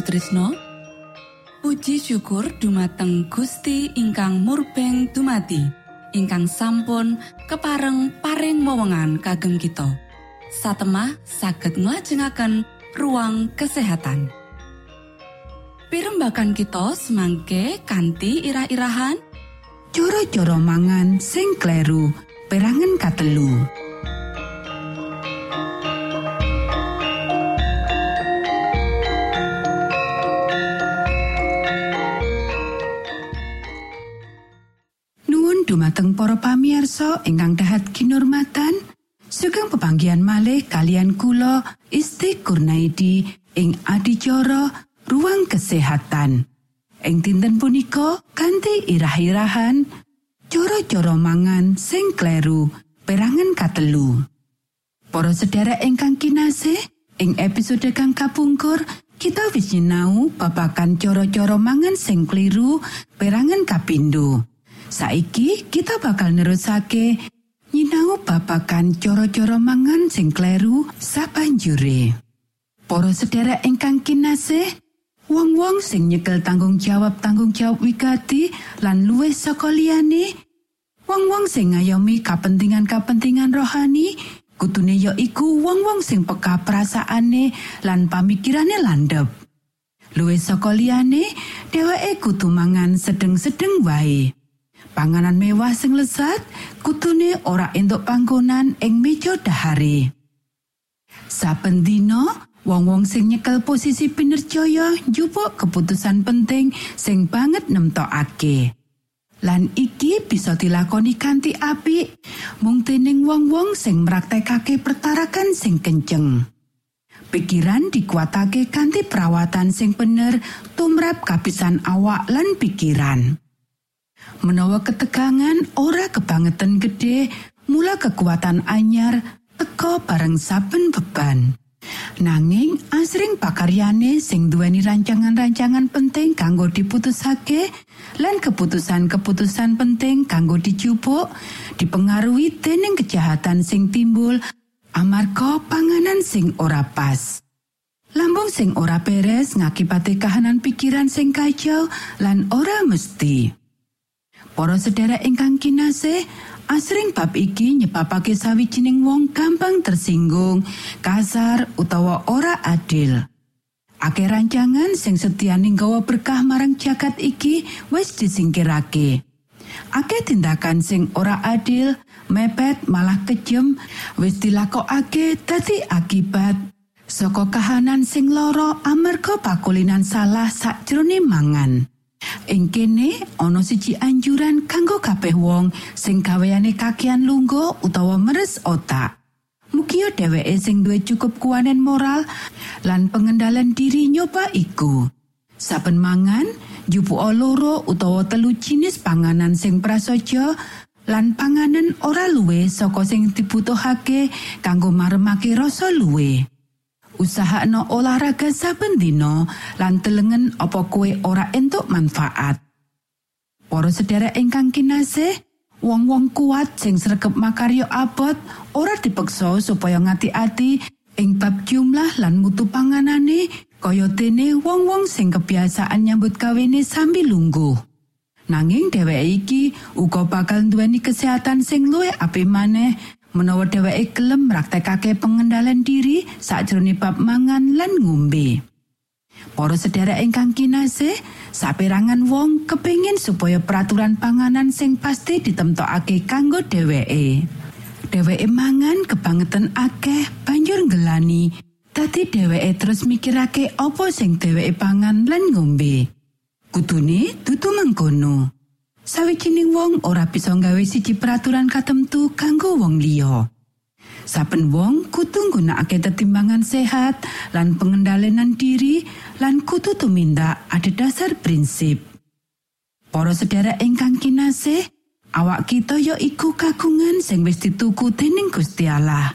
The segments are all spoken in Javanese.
Sutrisno. Puji syukur dumateng Gusti ingkang murbeng dumati ingkang sampun kepareng paring wewenngan kagem kita. Satemah saged nglajengaken ruang kesehatan. Pirembakan kita semangke kanthi irah-irahan Coro-coro mangan sing kleru perangan katelu. Dumateng para pamiarsa ingkang dahat kinurmatan sugeng pepanggian malih kalian kula Isti Kurnaidi ing adicara ruang kesehatan ing dinten punika kanthi irah-irahan coro-coro mangan sing kleru perangan katelu Para sedherek ingkang kinasih ing episode kang kapungkur kita wis nyinau babakan coro-coro mangan sing kliru perangan kapindo. Saiki kita bakal nerusake nyinau babakan coro-coro mangan sing kleru sabanjure. Para sedherek ingkang kinasih, wong-wong sing nyekel tanggung jawab tanggung jawab wigati lan luwih saka liyane, wong-wong sing ngayomi kapentingan-kapentingan rohani, kutune ya iku wong-wong sing peka perasaane lan pamikirane landhep. Luwih saka liyane, dheweke kudu mangan sedeng-sedeng wae. Panganan mewah sing lezat kutune ora entuk panggonan ing meja dahare. Saben dina, wong-wong sing nyekel posisi pinerjaya njupuk keputusan penting sing banget nemtokake. Lan iki bisa dilakoni kanthi apik mung dening wong-wong sing mraktekake pertarakan sing kenceng. Pikiran dikuatake kanthi perawatan sing bener tumrap kapisan awak lan pikiran. Menawa ketegangan ora kebangetan gede, mula kekuatan anyar teko bareng saben beban. Nanging asring pakaryane sing duweni rancangan-rancangan penting kanggo diputusake lan keputusan-keputusan penting kanggo dicupuk dipengaruhi dening kejahatan sing timbul amarga panganan sing ora pas. Lambung sing ora beres ngakibate kahanan pikiran sing kacau lan ora mesti. Para sedherek ingkang kinasih, asring bab iki nyebabake sawijining wong gampang tersinggung, kasar utawa ora adil. Ake rancangan sing setianing gawa berkah marang jagat iki wis disingkirake. Ake tindakan sing ora adil, mepet malah kejem wis dilakokake dadi akibat saka kahanan sing loro amarga pakulinan salah sakjroning mangan. Ing kene ana siji anjuran kanggo kabeh wong sing gaweane kakian lungguh utawa meres otak. Mugia dheweke sing duwe cukup kuwanen moral lan pengendalian diri nyoba iku. Saben mangan, jupu loro utawa telu jinis panganan sing prasaja lan panganan ora luwe saka sing dibutuhake kanggo maremake rasa luwe. Usahakno olahraga saben dina lan telengen apa kue ora entuk manfaat. Para sedherek ingkang kinasih, wong-wong kuat sing sregep makaryo abot ora dipeksa supaya ngati-ati ing bab jumlah lan mutu panganane kaya dene wong-wong sing kebiasaan nyambut kawene sambil lungguh. Nanging dheweke iki uga bakal duweni kesehatan sing luwih apik maneh menawa dheweke gelem praktekake pengendalian diri sakjroning bab mangan lan ngombe. Para sedherek ingkang kinasih, saperangan wong kepingin supaya peraturan panganan sing pasti ditemtokake kanggo dheweke. Dheweke mangan kebangetan akeh banjur ngelani, dadi dheweke terus mikirake apa sing dheweke pangan lan ngombe. Kutune dudu mengkono. Sawijining wong ora bisa nggawe siji peraturan katemtu kanggo wong liya. Saben wong kudu nggunakake tetimbangan sehat lan pengendalian diri lan kudu tumindak ada prinsip. Para sedherek ingkang kinasih, awak kita ya iku kagungan sing wis dituku dening Gusti Allah.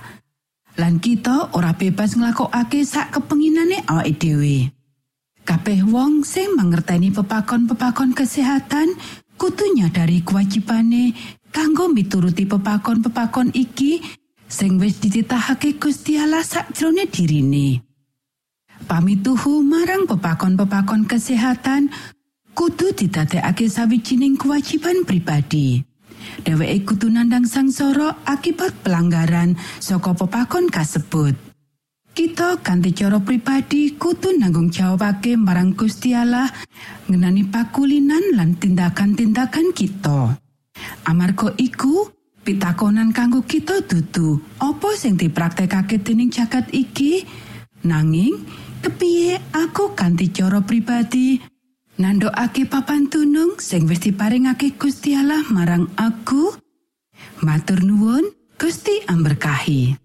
Lan kita ora bebas nglakokake sak kepenginane awake dhewe. Kabeh wong sing mangerteni pepakon-pepakon kesehatan kudu nyadari kewajibane kanggo mituruti pepakon-pepakon iki sing wis dititahake Gusti Allah sakjroning dirine. Pamituhu marang pepakon-pepakon kesehatan kudu didadekake sawijining kewajiban pribadi. Dheweke kudu nandang sangsara akibat pelanggaran saka pepakon kasebut. Kita kanthi cara pribadi kudu nanggung jawabake marang Gusti Allah ngenani pakulinan lan tindakan-tindakan kita. Amarga iku, pitakonan kanggo kita dudu apa sing dipraktekake dening jagat iki? Nanging kepiye aku kanthi cara pribadi? Nandokake papan tunung sing wis diparingake Gusti Allah marang aku? Matur nuwun Gusti amberkahi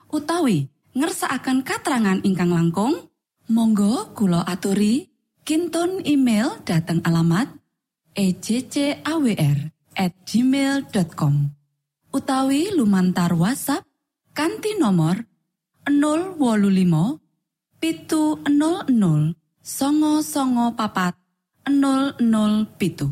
utawi ngersakaken katrangan ingkang langkung Monggo kulo aturi. Kinton email dateng alamat ejcawr@ gmail.com utawi lumantar WhatsApp kanti nomor 025 pitu 00 songo songo papat 00 pitu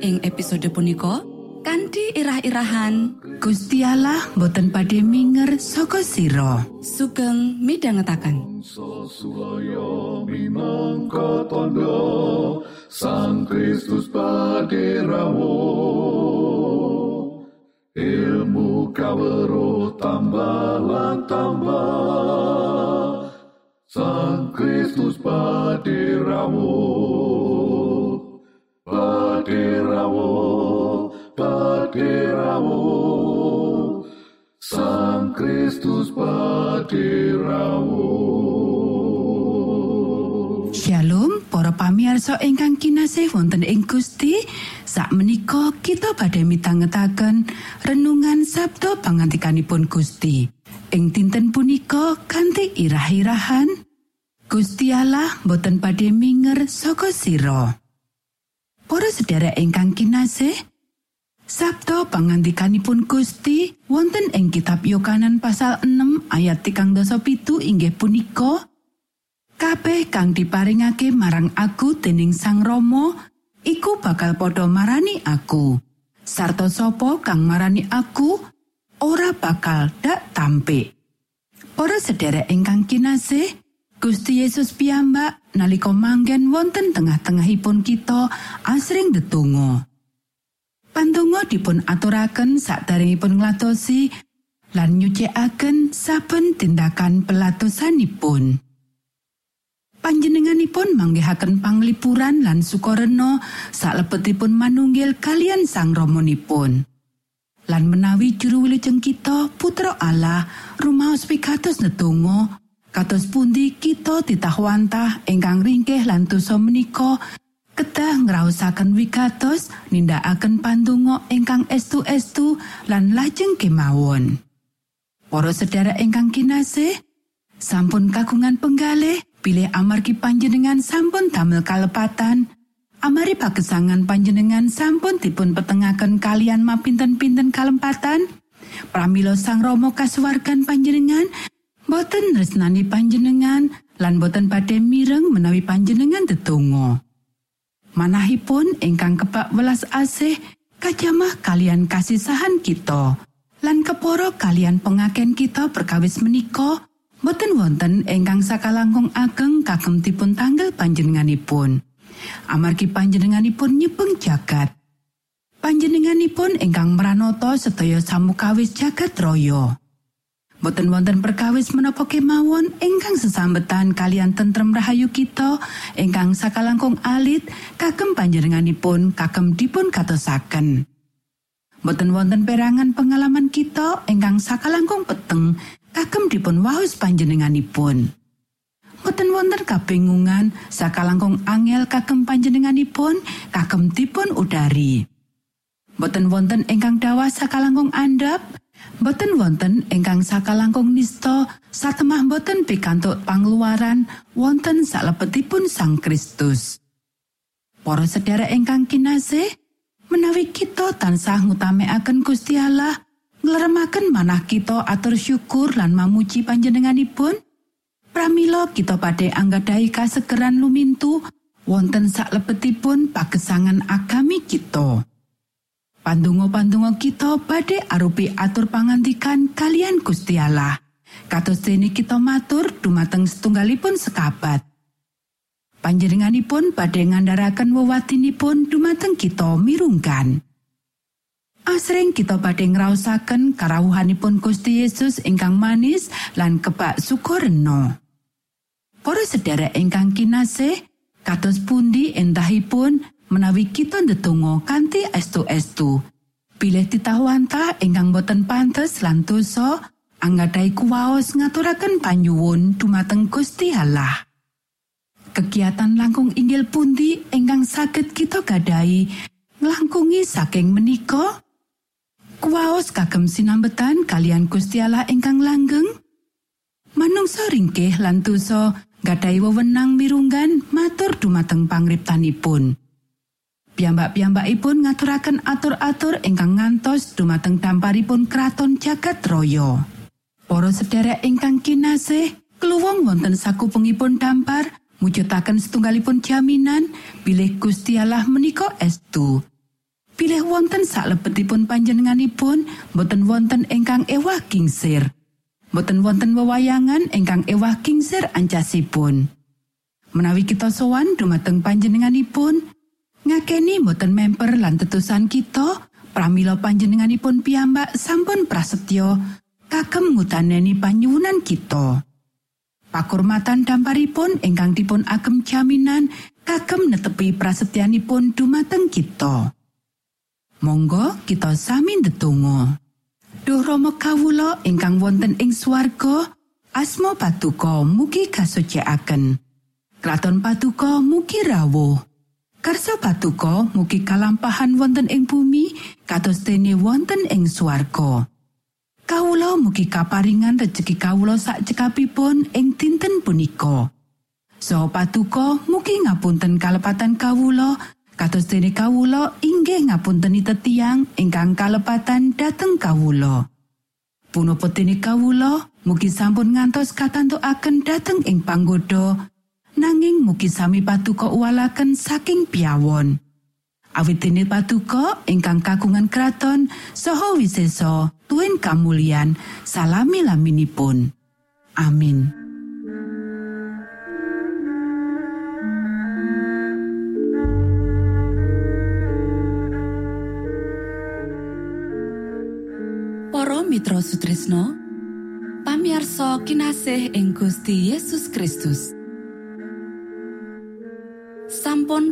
ing episode punika kanthi irah-irahan Gusti Allah boten badhe minger saka sira. Sugeng midhangetaken. Tondo Sang Kristus paderamu Ilmu kawero tambah tambah Sang Kristus paderamu Paderamu Paderamu Sang Kristus paderamu Shalom para pamirsa ingkang kinasih wonten ing Gusti sakmenika kita badhe mitangetaken renungan Sabtu pangantikanipun Gusti. Ing dinten punika kanthi irah-irahan Gusti Allah boten badhe minger saka sira Para sedherek ingkang kinasih Sabto pangantikanipun Gusti wonten ing kitab Yohanan pasal 6 ayat 37 inggih punika Kabeh kang diparingake marang aku dening Sang Rama iku bakal padha marani aku. Sarta sapa kang marani aku ora bakal dak tampik. Para sedherek ingkang kinasih, Gusti Yesus piyambak nalika manggen wonten tengah-tengahipun kita asring ndedonga. Pandonga dipun aturaken sakderengipun ngladosi lan nyucikaken saben tindakan pelatosanipun. Panjenenganipun manggihaken panglipuran lan sukareno salebetipun manunggil kalian sang romonipun. Lan menawi juru wilujeng kita putra Allah rumaos pikados nedonga kados pundi kita titahwantah ingkang ringkih lan dosa menika kedah ngraosaken wigatos nindakaken pandonga ingkang estu-estu lan lajeng kemawon. Para sedherek ingkang kinasih, sampun kagungan penggalih bilih amargi panjenengan sampun damel kalepatan amari pagesangan panjenengan sampun dipun petengaken kalian mapinten-pinten kalempatan pramila sang Romo kasuwargan panjenengan boten resnani panjenengan lan boten badhe mireng menawi panjenengan tetunggo manahipun ingkang kebak welas asih kajamah kalian kasisahan kita lan keporo kalian pengaken kita perkawis menika Boten wonten ingkang sakalangkung ageng kagem dipun tanggal panjenenganipun. Amargi panjenenganipun nyepeng jagat. Panjenenganipun ingkang meranata sedaya samukawis jagat raya. Boten wonten perkawis menapa kemawon ingkang sesambetan kalian tentrem rahayu kita ingkang sakalangkung alit kagem panjenenganipun kagem dipun katosaken. Boten wonten perangan pengalaman kita ingkang sakalangkung peteng kagem dipun waos panjenenganipun. Boten wonten kabingungan sakalangkung angel kagem panjenenganipun kagem dipun udari. Boten wonten ingkang dawa sakalangkung andhap, boten wonten ingkang sakalangkung nista satemah boten pikantuk pangluaran wonten salebetipun Sang Kristus. Para sedherek ingkang kinasih, menawi kita tansah ngutamaken Gusti Allah, ngleremaken manah kita atur syukur lan mamuji panjenenganipun pramila kita badhe anggadhahi kasegeran lumintu wonten saklebetipun pagesangan agami kita pandonga-pandonga kita badhe arupi atur pangantikan kalian Gusti Allah. Kados dene kita matur dumateng setunggalipun sekabat. Panjenenganipun badhe ngandharaken wewatinipun dumateng kita mirungkan. Asring kita badhe ngraosaken karawuhanipun Gusti Yesus ingkang manis lan kebak sukoreno. Para sedherek ingkang kinasih, kados pundi entahipun menawi kita ndedonga kanthi estu-estu. Pilih titahwanta ingkang boten pantes lan dosa, anggadhahi kuwaos ngaturaken panyuwun dumateng Gusti Allah. Kegiatan langkung inggil pundi ingkang saged kita gadahi nglangkungi saking menika kuwaos kagem sinambetan kalian Gusti Allah ingkang langgeng manungsa ringkih lan dosa gadhahi wewenang mirunggan matur dumateng pangriptanipun piyambak-piyambakipun ngaturaken atur-atur ingkang ngantos dumateng damparipun kraton jagat raya Para sedherek ingkang kinasih kluwung wonten sakupengipun dampar mujudaken setunggalipun jaminan bilih Gusti Allah menika estu. Pilih wonten saklebetipun panjenenganipun boten wonten ingkang ewah kingsir. Boten wonten wewayangan ingkang ewah kingsir ancasipun menawi kita sowan dumateng panjenenganipun ngakeni boten memper lan tetusan kita pramila panjenenganipun piyambak sampun prasetyo kagem ngutaneni panyuwunan kita. Pakurmatan damparipun ingkang dipun agem jaminan kagem netepi prasetyanipun dumateng kita. Monggo kita sami ndedonga. Duh Rama kawula ingkang wonten ing swarga asma patuko mugi kasucikaken Kraton patuko mugi rawuh Karsa patuko mugi kalampahan wonten ing bumi kados dene wonten ing swarga Kawula mugi kaparingan rejeki kawula sak cekapipun ing dinten punika. So patuko mugi ngapunten kalepatan kawula kados dene kawula inggih ngapunteni tetiang ingkang kalepatan dhateng kawula. Punapa dene kawula mugi sampun ngantos katantukaken dhateng ing panggoda nanging mugi sami patuko uwalaken saking piawon. Awit dene patuko ingkang kagungan kraton saha wiseso tuen kamulyan salami laminipun. Amin. Para Mitra Sutrisno pamiarsa kinasih ing Gusti Yesus Kristus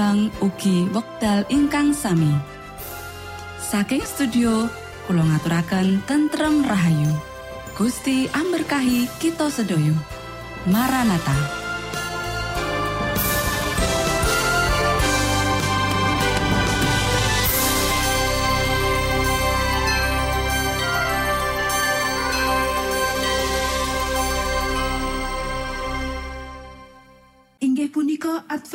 ing gelombang ugi wekdal ingkang sami. Saking studio kula ngaturaken tentrem rahayu. Gusti amberkahi kita sedoyo Maranata